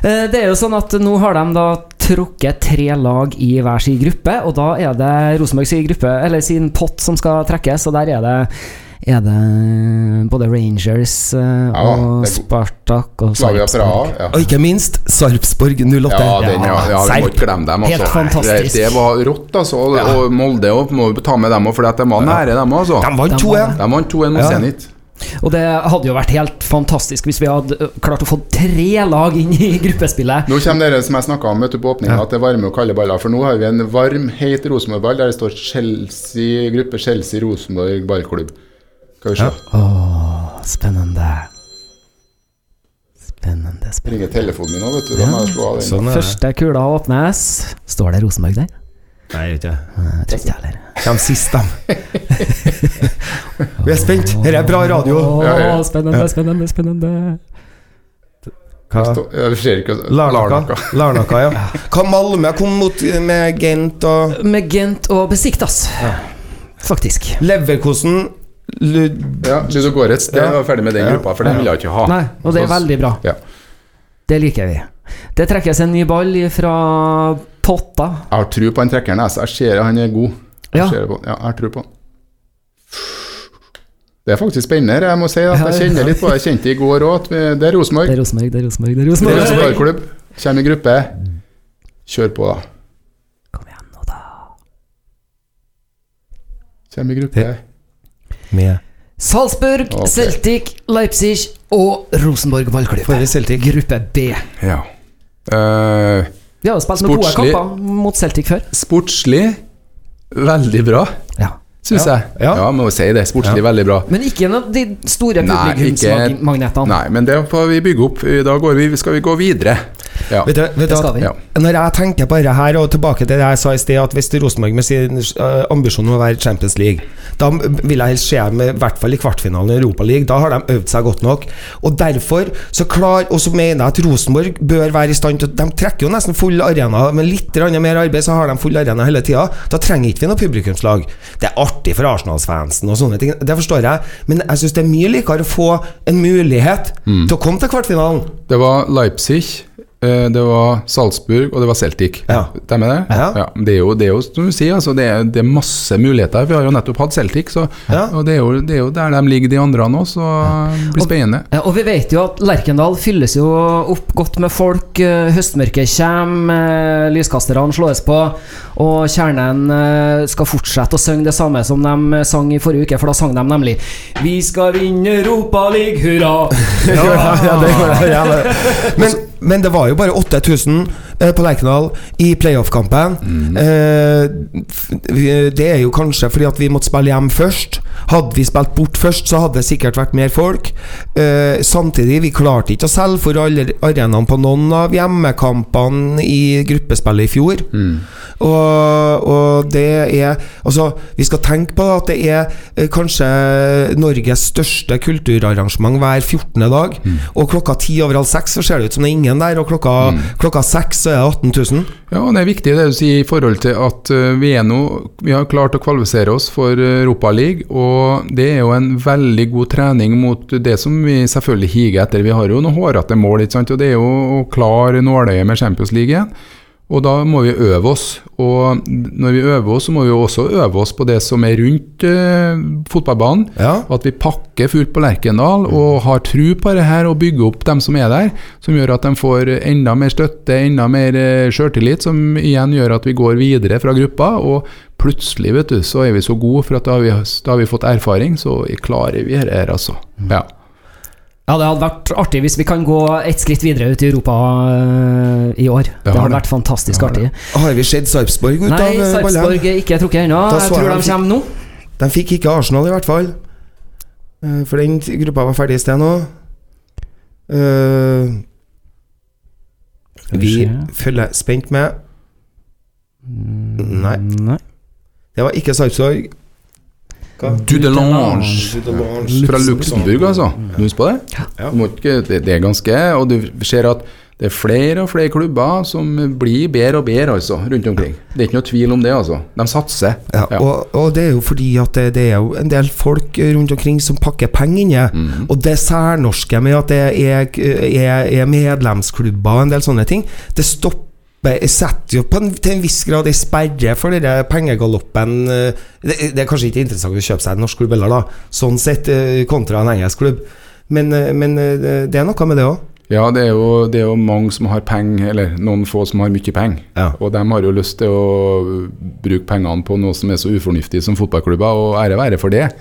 Eh, Det er jo sånn at nå har de da trukket tre lag i hver sin gruppe, og da er det Rosenborg sin gruppe, eller sin pott som skal trekkes, og der er det er det både Rangers eh, Ja, og god. Spartak og Sarpsborg. Ja. Og ikke minst Sarpsborg 08. Ja, den, ja, ja, vi må ikke glemme dem. Altså. Helt fantastisk. Det, det var rått, altså. Og, og Molde også, må vi ta med dem òg, for de var nære, dem òg. Altså. De 2-1. Vant 2-1 mot Ja. Zenit. Og det hadde jo vært helt fantastisk hvis vi hadde eh, klart å få tre lag inn i [LAUGHS] gruppespillet. Nå kommer dere som jeg snakka om vet du, på åpninga, at det er varme og kalde baller. For nå har vi en varm, heit Rosenborg-ball der det står Chelsea, gruppe Chelsea-Rosenborg ballklubb. Skal vi se. Åh, spennende. Spennende, spennende. Ringer telefonen min nå, vet du. Da må jeg slå av den. Sånn. Første kula åpnes. Står det Rosenborg der? Nei, jeg vet ikke. Jeg tror ikke jeg heller. Kjem sist, dem. Vi er spent. Dette er bra radio. Åh, Ja, ja. spennende, spennende, spennende. Hva? Ja, Larnaka. Larnaka. Larnaka, ja. Hva Malmö kom mot med Gent og Med Gent og Besiktas. Faktisk. Leverkosen Lud... Ja, Ludogorets. Det Ja. var ferdig med den Ja. gruppa, for den ville jeg ikke ha. Nei, og det er veldig bra. Ja. Det liker vi. Det trekkes en ny ball fra potta. Jeg har tro på han trekkeren. Jeg ser han er god. Jeg Ja. ser på. ja, jeg har tro på han. Det er faktisk spennende. Jeg må si at jeg kjenner litt på det. Jeg kjente i går òg at det er Rosenborg. Det er Rosenborg, det er Rosenborg, det er Det er Rosenborg. Rosenborg klubb. Kommer i gruppe. Kjør på, da. Kom igjen nå, da. Kommer i gruppe. Med Salzburg, okay. Celtic, Leipzig og Rosenborg ballklubb. For Celtic. Gruppe B. Ja. Eh, Vi har jo spilt noen gode kamper mot Celtic før. sportslig veldig bra, Ja. syns Ja. jeg. Ja. Ja, må jo si det. Sportslig veldig bra. Men ikke noe, de store publikumsmagnetene. Nei, men det får vi bygge opp. Da går vi, skal vi gå videre. Ja. Vet du, vet du Det skal at vi. Ja. Når jeg tenker på dette her, og tilbake til det jeg sa i sted, at hvis Rosenborg med sin eh, ambisjon om å være Champions League, da vil jeg helst se dem i hvert fall i kvartfinalen i Europa League. Da har de øvd seg godt nok. Og derfor så klar, og så mener jeg at Rosenborg bør være i stand til De trekker jo nesten full arena. Med litt mer arbeid så har de full arena hele tida. Da trenger ikke vi noe publikumslag. Det er artig for Arsenal-fansen og sånne ting, det forstår jeg, men jeg syns det er mye likere å få en mulighet til å komme til kvartfinalen. Det var Leipzig, det var Salzburg og det var Celtic. Ja. Stemmer det? Ja. ja. det er jo, det er jo som du sier, altså, det, er, det er masse muligheter. Vi har jo nettopp hatt Celtic, så, Ja. og det er, jo, det er jo der de ligger, de andre nå, så det blir spennende. Ja, og vi vet jo at Lerkendal fylles jo opp godt med folk. eh, Høstmørket kommer, eh, lyskasterne slås på, og kjernen eh, skal fortsette å synge det samme som de sang i forrige uke, for da sang de nemlig 'Vi skal vinne Europa League, hurra'. [LAUGHS] ja, ja, det gjør det. Men, men det var jo bare 8000 eh, på Lerkendal i playoff-kampen. Mhm. Eh, det er jo kanskje fordi at vi måtte spille hjem først. Hadde vi spilt bort først, så hadde det sikkert vært mer folk. Eh, samtidig, vi klarte ikke å selge for alle arenaene på noen av hjemmekampene i gruppespillet i fjor. Mm. Og, og det er Altså, vi skal tenke på at det er eh, kanskje Norges største kulturarrangement hver 14. dag. Og klokka ti over halv seks så ser det ut som det er ingen der, og klokka, klokka seks så er det 18 000. Ja, og det er viktig det du sier i forhold til at eh, vi er nå Vi har klart å kvalifisere oss for Europaligaen, og det er jo en veldig god trening mot det som vi selvfølgelig higer etter. Vi har jo noen hårete mål, ikke sant, og det er jo å klare nåløyet med Champions League igjen. Og da må vi øve oss. Og når vi øver oss, så må vi også øve oss på det som er rundt eh, fotballbanen. Ja. At vi pakker fullt på Lerkendal og har tro på det her og bygger opp dem som er der. Som gjør at de får enda mer støtte, enda mer eh, sjøltillit, som igjen gjør at vi går videre fra gruppa. Og plutselig vet du, så er vi så gode, for at da har vi, da har vi fått erfaring, så klarer vi her, altså. Ja. Ja, det hadde vært artig hvis vi kan gå et skritt videre ut i Europa øh, i år. Det, det hadde vært fantastisk artig. Har vi sett Sarpsborg ut Nei, av ballen? Nei, Sarpsborg er ikke trukket ennå. Jeg tror de kommer nå. De fikk ikke Arsenal, i hvert fall. Eh, For den gruppa var ferdig i sted nå. Uh, vi vi følger spent med. Nei, Nei. det var ikke Sarpsborg. Hva? Dudelange. Dudelange. Fra Luxembourg, altså. Du husker på det? Du må ikke, det, det er ganske Og du ser at det er flere og flere klubber som blir bedre og bedre, altså, rundt omkring. Det er ikke noe tvil om det, altså. De satser. Ja, Ja. og, og det er jo fordi at det, det er jo en del folk rundt omkring som pakker penger inne. Mm. Og det særnorske med at det er, er, er medlemsklubber og en del sånne ting, det stopper setter jo på en, til en viss grad en sperre for denne pengegaloppen. eh, Det, det er kanskje ikke interessant å kjøpe seg en norsk klubb heller, da, sånn sett, eh, kontra en engelsk klubb. Men, eh, men det- er noe med det òg. Ja, det er, jo, det er jo mange som har penger, eller noen få som har mye penger. Ja. Og de har jo lyst til å bruke pengene på noe som er så ufornuftig som fotballklubber, og ære være for det.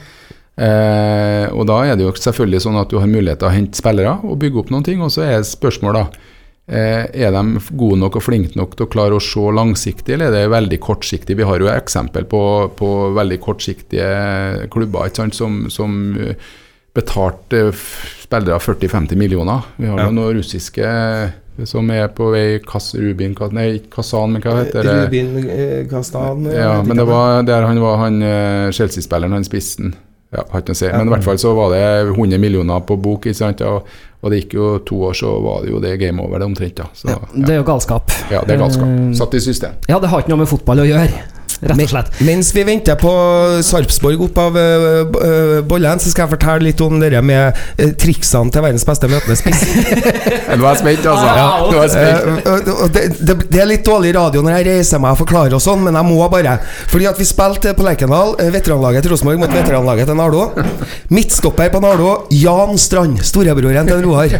Eh, og da er det jo selvfølgelig sånn at du har mulighet til å hente spillere og bygge opp noen ting, og så er spørsmålet da Er de gode nok og flinke nok til å klare å se langsiktig, eller er det veldig kortsiktig? Vi har jo eksempel på, på veldig kortsiktige klubber sant, som, som eh, betalte spillere 40-50 millioner. Vi har Ja. noen russiske eh, som er på vei Kas, Rubin Nei, ikke Kazan, men hva heter det? Rubin Kazan. Eh, Ja, men det var der han var han eh, Chelsea-spilleren, han spissen. Ja, har ikke noe å si. Men i hvert fall så var det 100 millioner på bok, ikke sant. Og, og det gikk jo to år, så var det jo det game over, det omtrent. da. Så, Ja, det er jo galskap. ja, det er galskap. Eh, Satt i system. Ja, det har ikke noe med fotball å gjøre, rett og slett. Mens vi venter på Sarpsborg opp av uh, bollen, så skal jeg fortelle litt om det med uh, triksene til verdens beste møtende spiss. Nå er jeg spent, altså. Ja, er spent. Eh, og- og det, det, det er litt dårlig radio når jeg reiser meg og forklarer og sånn, men jeg må bare. Fordi at vi spilte på Lerkendal, eh, veteranlaget til Rosenborg mot veteranlaget til Nardo. Midtstopper på Nardo, Jan Strand, storebroren til Roar. [LAUGHS]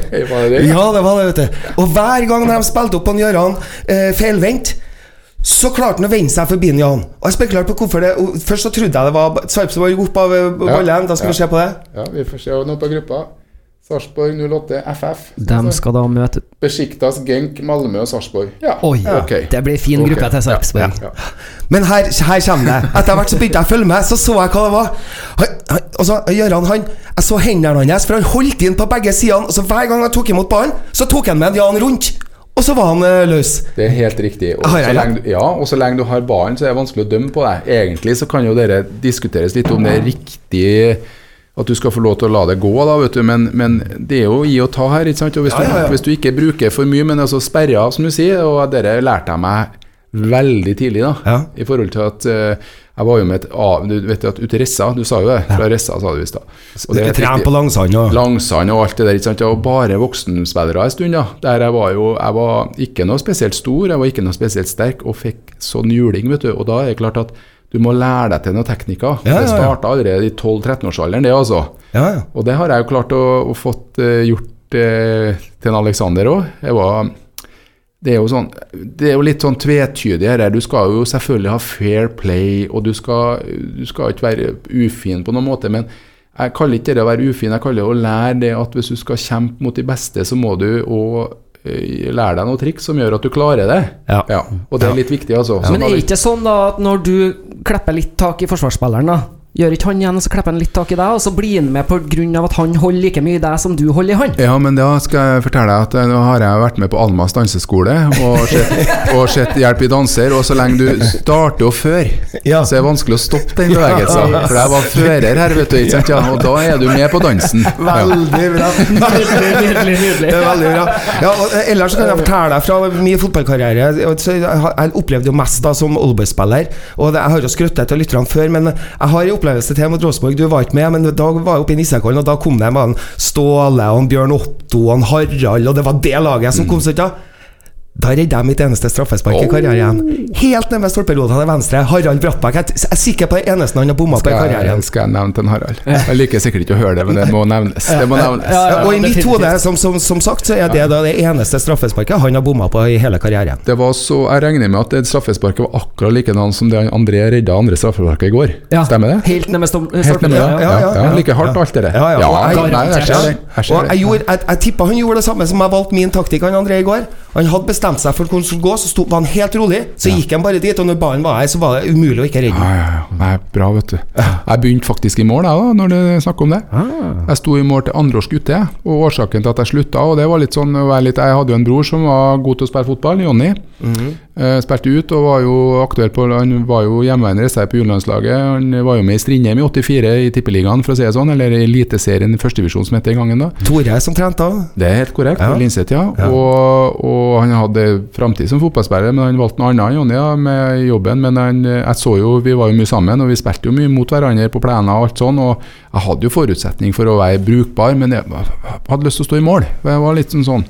Ja, det var det, vet du. Og hver gang de spilte opp på Gøran eh, feilvendt, så klarte han å vende seg forbi Jan. Og jeg spekulerte på hvorfor det og Først så trodde jeg det var Sarpsborg opp av eh, ballen. Da skal vi se på det. Ja, vi får se nå på gruppa. Sarpsborg 08 FF. De skal da møte Besiktas, Genk, Malmö og Sarpsborg. Ja, Oi, okay. det blir fin gruppe gruppe til Sarpsborg. Ja, ja. Men her, her kommer det. Etter hvert så begynte jeg å følge med, så så jeg hva det var. Han, han, altså, Gøran, han, jeg så hendene hans, for han holdt inn på begge sidene. Så Hver gang han tok imot ballen, så tok han med Jan rundt. Og så var han uh, løs. Det er helt riktig. Og Har jeg så lenge, du- ja, og så lenge du har ballen, så er det vanskelig å dømme på deg. Egentlig så kan jo dere diskuteres litt om det er riktig at du skal få lov til å la det gå, da, vet du. Men, men det er jo gi og ta her. ikke sant? Og hvis, Ja, ja, ja. Du, hvis du ikke bruker for mye, men altså sperre av, som du sier, og dere lærte jeg meg veldig tidlig, da. Ja. I forhold til at eh, jeg var jo med et av, Du vet at ute i Ressa, du sa jo det, fra Ressa, sa du i stad. Tren på langsand og Langsand og alt det der. ikke sant? Og bare voksenspillere en stund. da. Der jeg var jo jeg var ikke noe spesielt stor, jeg var ikke noe spesielt sterk, og fikk sånn juling, vet du. Og da er det klart at du må lære deg til noen teknikker. Ja, ja, Det starta allerede i 12-13-årsalderen, det altså. Ja, ja. Og det har jeg jo klart å, å fått uh, gjort uh, til en Alexander òg. Jeg var det er jo sånn Det er jo litt sånn tvetydig her. Du skal jo selvfølgelig ha fair play, og du skal, du skal ikke være ufin på noen måte. Men jeg kaller ikke det å være ufin, jeg kaller det å lære det at hvis du skal kjempe mot de beste, så må du òg lære deg noen triks som gjør at du klarer det. Ja. Og det er litt viktig, altså. Men er det ikke sånn da at når du klipper litt tak i forsvarsspilleren, da Gjør ikke han igjen, og så klipper han litt tak i deg, og så blir han med pga. at han holder like mye i deg som du holder i han? Ja, men da skal jeg fortelle deg at eh, nå har jeg vært med på Almas danseskole og sett, [LAUGHS] Hjelp i danser, og så lenge du starter å føre, Ja. så er det vanskelig å stoppe den bevegelsen. For jeg var fører her, vet du, ikke sant? Ja, og da er du med på dansen. [LAUGHS] Veldig bra. Nydelig, nydelig, nydelig. Det er veldig bra. Ja, og eh, ellers kan jeg fortelle deg fra min fotballkarriere så Jeg opplevde jo mest da som Oldboy-spiller, og jeg har jo skrøttet av lytterne før, men jeg har en opplevelse til mot Rosenborg. Du var ikke med, men da var jeg oppe i Nissekollen, og da kom det med Ståle og Bjørn Otto og Harald, og det var det laget som kom. Så ikke? Da redda jeg mitt eneste straffespark i karrieren. Helt ned med stolperota til venstre. Harald Brattbakk. Jeg er sikker på det eneste han har bomma på i karrieren. skal jeg nevne til en Harald? Jeg liker sikkert ikke å høre det, men det må nevnes. Det må nevnes. Ja, ja. og i mitt hode, som, som, som sagt, så er det da det eneste straffesparket han har bomma på i hele karrieren. Det var så, Jeg regner med at det straffesparket var akkurat likedan som det André redda andre straffesparket i går. Ja. Stemmer det? Helt ned med stom- Helt ned med det? stolpen, Ja, ja, ja, ja, ja. Like hardt alt det der. Ja, ja, og jeg- Og jeg, jeg tippa han gjorde det samme som jeg valgte min taktikk han André i går. Han hadde bestemt seg for hvor han skulle gå, så sto, var han helt rolig. Så gikk han bare dit, og når ballen var her, så var det umulig å ikke redde Ja, den. ja, ja. Nei, bra, vet du. Jeg begynte faktisk i mål, jeg, da, når du snakker om det. Ah. Jeg sto i mål til andreårs gutte, og årsaken til at jeg slutta og det var litt sånn, litt, Jeg hadde jo en bror som var god til å spille fotball, Jonny. Mm -hmm. spilte ut og var jo aktuell på Han var jo hjemmeværende reserve på juniorlandslaget. Han var jo med i Strindheim i 84 i Tippeligaen, for å si det sånn, eller i Eliteserien i førstedivisjon som het den gangen. da Tore som trente da. det er helt korrekt. Ja. på Linseth, ja. Ja. Og, og han hadde framtid som fotballspiller, men han valgte noe annet, Jonny, ja, med jobben. Men han, jeg så jo, vi var jo mye sammen, og vi spilte jo mye mot hverandre på plener og alt sånn. Og jeg hadde jo forutsetning for å være brukbar, men jeg hadde lyst til å stå i mål. Jeg var litt sånn sånn.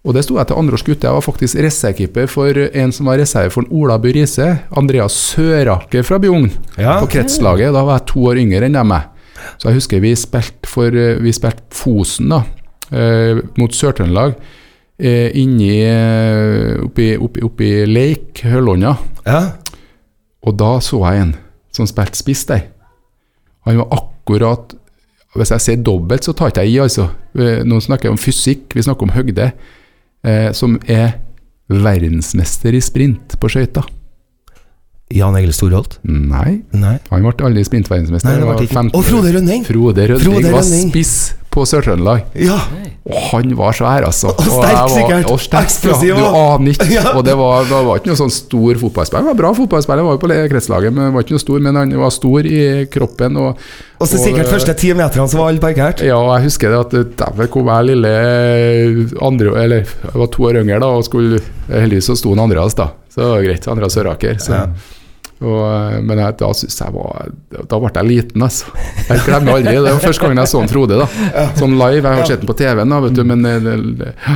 Og det sto jeg til andreårs gutte. Jeg var faktisk reservekeeper for en som var reserve for Ola Bø Riise. Andreas Søraker fra Bjugn, Ja. på kretslaget. Da var jeg to år yngre enn dem. Så jeg husker vi spilte for Vi spilte Fosen da, eh, mot Sør-Trøndelag. Eh, inni eh, oppi, oppi, oppi Leik, Høllånda. Ja. Og da så jeg en som spilte spiss der. Han var akkurat Hvis jeg sier dobbelt, så tar ikke jeg i, altså. Nå snakker jeg om fysikk, vi snakker om høgde. Eh, som er verdensmester i sprint på skøyter. Jan Egil Storholt? Nei, Nei. han ble aldri sprintverdensmester. Og Frode Rønning! Frode Rønning Frode var Rønning. spiss på Sør-Trøndelag. Ja. Og han var svær, altså. Og sterk, sikkert. Og sterk, Eksplosiv, ja. Du aner ikke. Ja. Og det var, det var ikke noe sånn stor fotballspiller. Han var bra fotballspiller, var jo på kretslaget, men var ikke noe stor. Men han var stor i kroppen. Og, Og så sikkert første ti meterne så var alle parkert. ja, og jeg husker det at dæven kom jeg lille andre Eller jeg var to år yngre da, og skulle Heldigvis så sto han Andreas, da. Så det var greit. Andreas Søraker. Så. Ja. Og, men jeg, da synes jeg var Da ble jeg liten, altså. Jeg glemmer aldri. Det var første gangen jeg så en Frode, da. Sånn live. Jeg har sett den på TV-en, da, vet du, men eh,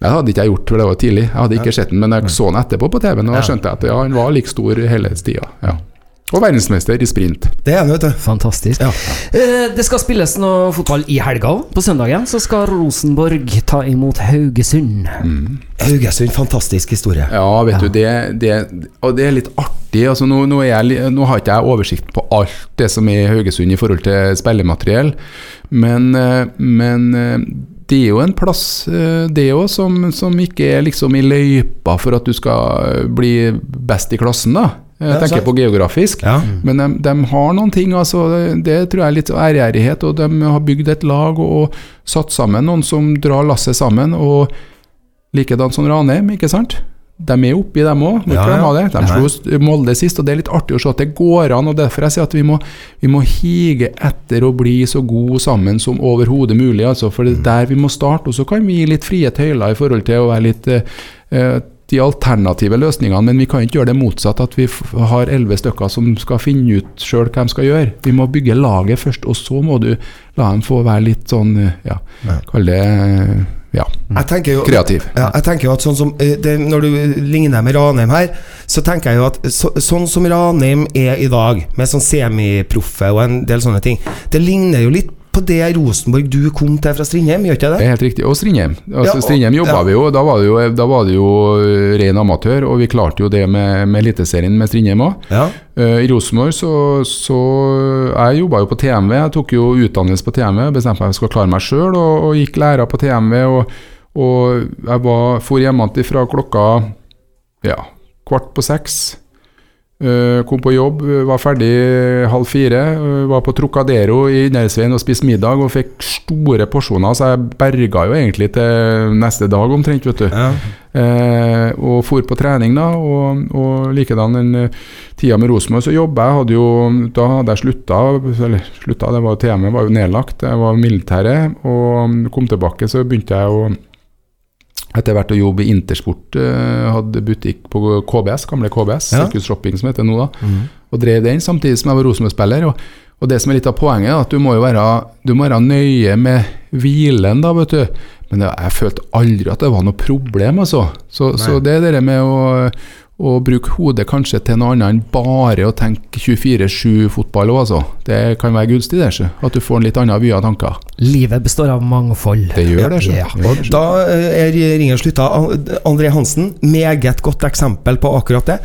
det hadde ikke jeg gjort, for det var tidlig. Jeg hadde ikke sett den, men jeg så den etterpå på TV-en, og da skjønte jeg at ja, han var like stor hele tida. Ja. Og verdensmester i sprint. Det er han, vet du. Fantastisk. Ja. Eh, det skal spilles noe fotball i helga òg. På søndagen så skal Rosenborg ta imot Haugesund. Haugesund, fantastisk historie. Ja, vet du, det, det, og det er litt artig. Altså, nå, nå, er jeg, nå har ikke jeg oversikt på alt det som er i Haugesund i forhold til spillemateriell, men, eh, men eh, det er jo en plass det òg som, som ikke er liksom i løypa for at du skal bli best i klassen, da. Jeg tenker sant. på geografisk. Ja. Men de, de har noen ting, altså, det, tror jeg er litt ærgjerrighet. Og de har bygd et lag og, og satt sammen noen som drar lasset sammen. Og likedan som Ranheim, ikke sant? De er oppi, dem òg. Ja, ja. De de slo Molde sist, og det er litt artig å se at det går an. og Derfor jeg sier at vi må, vi må hige etter å bli så gode sammen som overhodet mulig. Altså, for det er der vi må starte. Og så kan vi gi litt frie tøyler i forhold til å være litt eh, eh, de alternative løsningene, men vi kan ikke gjøre det motsatt, at vi har elleve stykker som skal finne ut sjøl hva de skal gjøre. Vi må bygge laget først, og så må du la dem få være litt sånn, ja, kall det ja, Jeg jo kreativ. Ja, jeg tenker jo at sånn som eh, det, Når du ligner med Ranheim her, så tenker jeg jo at så, sånn som Ranheim er i dag, med sånn semiproffe og en del sånne ting, det ligner jo litt på det Rosenborg du kom til fra Strindheim, gjør ikke Det det? er helt riktig. Og Strindheim. Altså, Ja, Strindheim jobba ja. vi jo da, var det jo. da var det jo eh, ren amatør, og vi klarte jo det med, med Eliteserien med Strindheim òg. Ja. I Rosenborg så, så Jeg jobba jo på TMV. Jeg tok jo utdannelse på TMV, bestemte meg for at jeg skulle klare meg sjøl, og, og gikk læra på TMV. og Og jeg var, for hjemmefra klokka ja, kvart på seks. Uh, kom på jobb, var ferdig halv fire. Uh, var på Trocadero i Indersveien og spiste middag og fikk store porsjoner, så jeg berga jo egentlig til neste dag omtrent, vet du. Ja. Eh, og for på trening, da, og, og likedan den tida med Rosenborg, så jobba jeg. Hadde jo, da hadde jeg slutta, eller slutta, det var TM-et var jo nedlagt, jeg var militæret, og kom tilbake, så begynte jeg å etter hvert å jobbe i Intersport, uh, hadde butikk på KBS, gamle KBS, ja. Sirkus Shopping som heter nå, da, mm. og drev den samtidig som jeg var Rosenborg-spiller. Og, og, det som er litt av poenget, er at du må jo være, du må være nøye med hvilen, da, vet du. Men jeg, følte aldri at det var noe problem, altså. Så, så det er det med å og bruke hodet kanskje til noe annet enn bare å tenke 24-7-fotball òg, altså. Det kan være gunstig, det. At du får en litt annen vy av tanker. Livet består av mangfold. Det gjør det. Ja. Og da eh, er ringen slutta. André Hansen, meget godt eksempel på akkurat det.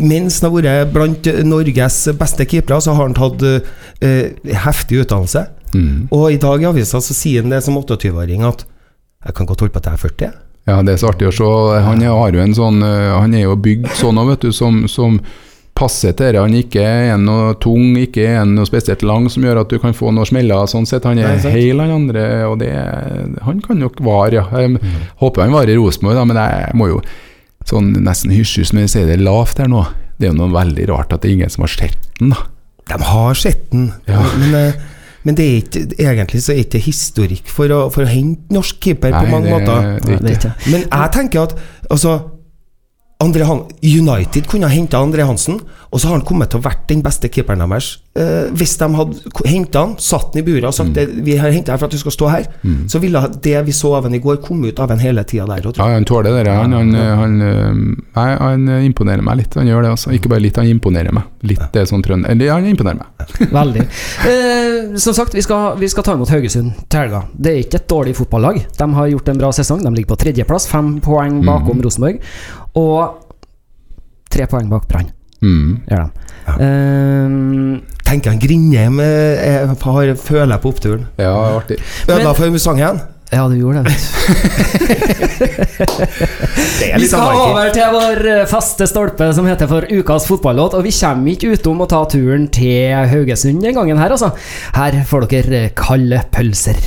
Mens han har vært blant Norges beste keepere, så har han tatt uh, heftig utdannelse. Mm. Og i dag i avisa så sier han det som 28-åring at jeg kan godt holde på til jeg er 40. Ja, det er så artig å se. Han har jo en sånn eh, Han er jo bygd sånn vet du, som, som passer til det. Han ikke er noe tung, ikke er noe spesielt lang, som gjør at du kan få noe smeller. Sånn sett. Han er hel, han andre, og det Han kan nok vare, ja. Jeg mm. håper han varer i Rosenborg, men jeg må jo sånn nesten hysjes når jeg sier det lavt her nå. Det er jo noe veldig rart at det er ingen som har sett den, da. De har sett den, ja. men eh, men det er ikke, egentlig så er det ikke historikk for å, for å hente norsk keeper Nei, på mange det, måter. Det det Men jeg tenker at altså, United kunne ha henta André Hansen, og så har han kommet til å vært den beste keeperen deres. Eh, hvis de hadde henta han, satt han i buret og sagt mm. vi har henta deg for at du skal stå her, mm. så ville det vi så av han i går, komme ut av han hele tida der. Ja, han tåler det. Han, han, han, eh, han, imponerer meg litt. Han gjør det også. Ikke bare litt, han imponerer meg. Litt det er sånn trønder. Eller han imponerer meg. Veldig. Uh, som sagt, vi skal, vi skal, ta imot Haugesund til helga. Det er ikke et dårlig fotballag. De har gjort en bra sesong. De ligger på tredjeplass, fem poeng bakom mm. Rosenborg. Og tre poeng bak Brann. Mm. Gjør de. Ja. Um, Tenker han Grindheim føler jeg på oppturen. Ja, artig. Ødela for sangen? Ja, du gjorde det. [LAUGHS] det vi skal over til vår eh, faste stolpe som heter for Ukas fotballåt. Og vi kommer ikke utom å ta turen til Haugesund den gangen her, altså. Her får dere kalde pølser.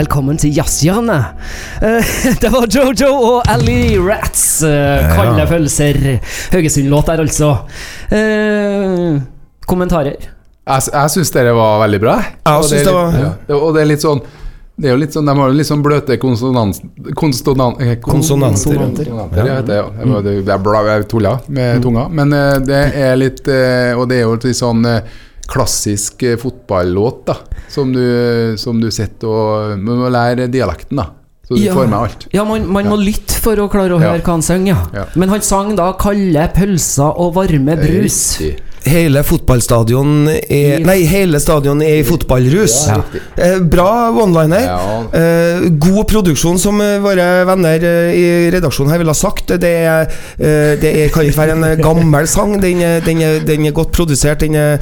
Velkommen til jazzhjørnet. Eh, [LAUGHS] det var Jojo og Ally Rats. eh, Kalde følelser. Haugesund-låt der, altså. Eh, kommentarer? Jeg, jeg syns dere var veldig bra. Jeg Og synes det litt- var- ja. Og det er litt sånn det er jo litt sånn, De har jo litt sånn bløte konsonans... Konsonanter. konsonanter, ja, heter det, ja. Det er jeg tulla med tunga. Men det er litt Og det er jo litt sånn klassisk eh, fotballåt, da. Som du, som du sitter og Du må lære dialekten, da. Så du Ja. får med alt. Ja, man, man må lytte for å klare å Ja. høre hva han synger, ja. Ja. Men han sang da 'Kalde pølser og varme brus'. Riktig. Hele fotballstadion er I- Nei, hele stadion er i fotballrus. Ja. Eh, bra one-liner. Ja. Eh, god produksjon, som eh, våre venner eh, i redaksjonen her ville ha sagt. Det, er, eh, det er, kan ikke være en eh, gammel sang. Den, den, er, den er godt produsert. Den, er,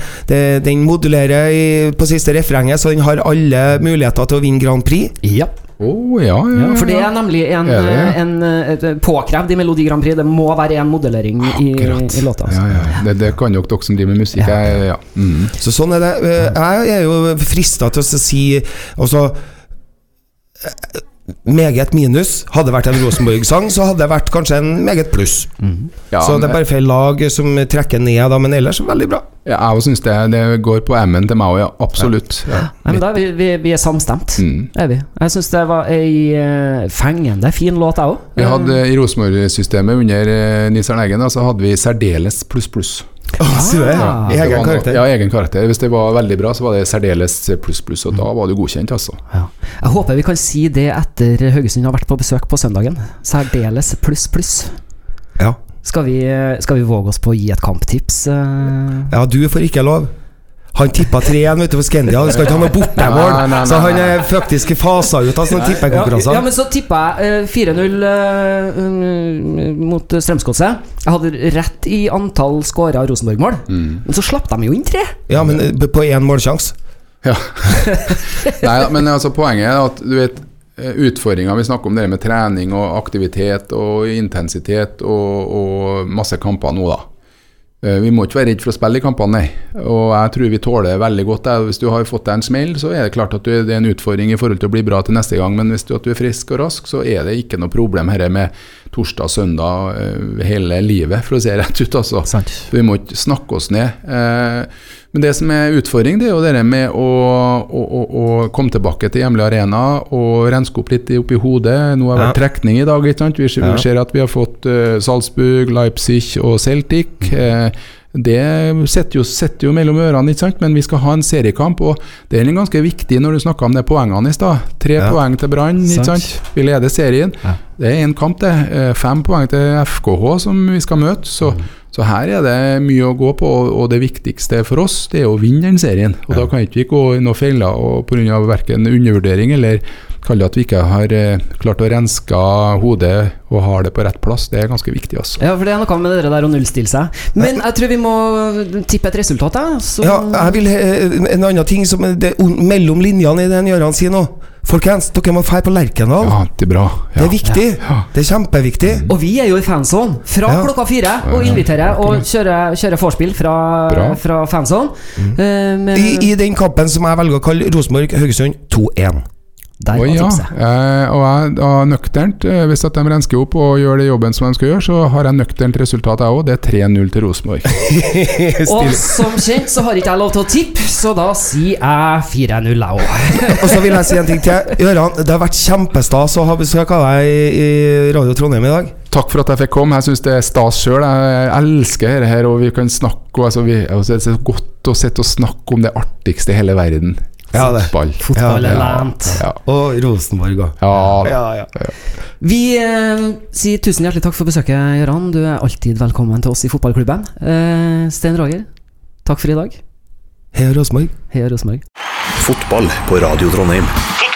den modulerer i, på siste refrenget, så den har alle muligheter til å vinne Grand Prix. Ja. Å, ja, ja, For det er nemlig en, Er det? en, et påkrevd i Melodi Grand Prix. Det må være en modellering i, i låta. altså. Ja, ja. Det, det kan jo dere som driver med musikk. Jeg, ja. Mm. Så sånn er det. Eh, Jeg er jo frista til å si Altså eh, Meget minus. Hadde det vært en Rosenborg-sang, så hadde det vært kanskje en meget pluss. Ja, så det er bare feil lag som trekker ned, da, men ellers veldig bra. Ja, jeg syns det, det går på M-en til meg òg, ja. Absolutt. Ja. Nei, men da er vi, vi, vi er samstemt. Mm. Er vi. Jeg syns det var ei eh, fengende fin låt, jeg òg. Vi hadde I Rosenborg-systemet under eh, Nils Arne Eggen så hadde vi særdeles pluss pluss. Det? Ah. ja. Egen karakter. Ja, egen karakter. Hvis det var veldig bra, så var det særdeles pluss pluss, og da var du godkjent, altså. Ja. Jeg håper vi kan si det etter Haugesund har vært på besøk på søndagen. Særdeles pluss, pluss. Skal vi, skal vi våge oss på å gi et kamptips? eh? ja, du får ikke lov. Han tippa 3-1 utenfor Scandia, han skal ikke ha noe bortemål. Så han er faktisk fasa ut av sånne tippekonkurranser. ja, men så tippa jeg eh, 4-0 eh, mm, mot Strømsgodset. Jeg hadde rett i antall skåra Rosenborg-mål, Mm. men så slapp de jo inn tre. Ja, men eh, på én målsjanse. Ja. [LAUGHS] Nei da, men altså, poenget er at du vet eh, Utfordringa Vi snakker om det med trening og aktivitet og intensitet og, og masse kamper nå, da. Eh, Vi må ikke være redd for å spille i kampene, nei. Og jeg tror vi tåler veldig godt det. Hvis du har fått deg en smell, så er det klart at det er en utfordring i forhold til å bli bra til neste gang. Men hvis du, du er frisk og rask, så er det ikke noe problem her med torsdag, søndag, eh, hele livet, for å se rett ut. altså. Vi må ikke snakke oss ned. Eh, men det som er utfordring, det er jo det med å, å, å, å komme tilbake til hjemlig arena og renske opp litt i- oppi hodet. Nå har det vært trekning i dag. ikke sant? Vi ser, Ja. vi ser at vi har fått eh, Salzburg, Leipzig og Celtic. Eh, det sitter jo, jo mellom ørene, ikke sant? men vi skal ha en seriekamp. og Det er ganske viktig når du snakka om det poengene i stad. Tre Ja. poeng til Brann. ikke Sant. sant? Vi leder serien. Ja. Det er én kamp, det. Eh, Fem poeng til FKH som vi skal møte. Så, så her er det mye å gå på, og- det viktigste for oss det er å vinne den serien. Og Da kan ikke vi gå i noen feller og pga. verken undervurdering eller kalle det at vi ikke har eh, klart å renske hodet og har det på rett plass. Det er ganske viktig, altså. Ja, for det er noe med det der å nullstille seg. Men jeg tror vi må tippe et resultat, Da, Så Ja, jeg vil eh, En annen ting som det, er mellom linjene i det Gøran sier nå. Folkens, dere må dra på Lerkendal. Ja, det er bra. Det er viktig. Ja. Det er kjempeviktig. Og vi er jo i fanzone fra Ja. klokka fire og inviterer og kjører, kjører vorspiel fra, Bra. fra fanzone. Mm. Uh, I, I den kampen som jeg velger å kalle Rosenborg-Haugesund 2-1. Der var var ja. Eh, og jeg da nøkternt, eh, hvis at de rensker opp og gjør det jobben som de skal gjøre, så har jeg nøkternt resultat, jeg òg. Det er 3-0 til Rosenborg. [LAUGHS] Og som kjent så har ikke jeg lov til å tippe, så da sier jeg 4-0, jeg òg. [LAUGHS] Og så vil jeg si en ting til. Gøran, det har vært kjempestas å ha besøk av deg i, i Radio Trondheim i dag. Takk for at jeg fikk komme. Jeg syns det er stas sjøl. Jeg elsker dette her, og vi kan snakke og, altså, vi, altså, Det er så godt å sitte og snakke om det artigste i hele verden. Ja, det. Fotball. Fotball er Ja, lent. ja, Og Rosenborg òg. ja, Ja, ja. Vi eh, sier tusen hjertelig takk for besøket, Gøran. Du er alltid velkommen til oss i fotballklubben. Eh, Stein Roger, takk for i dag. Heia Rosenborg. Heia Rosenborg. Fotball på Radio Trondheim.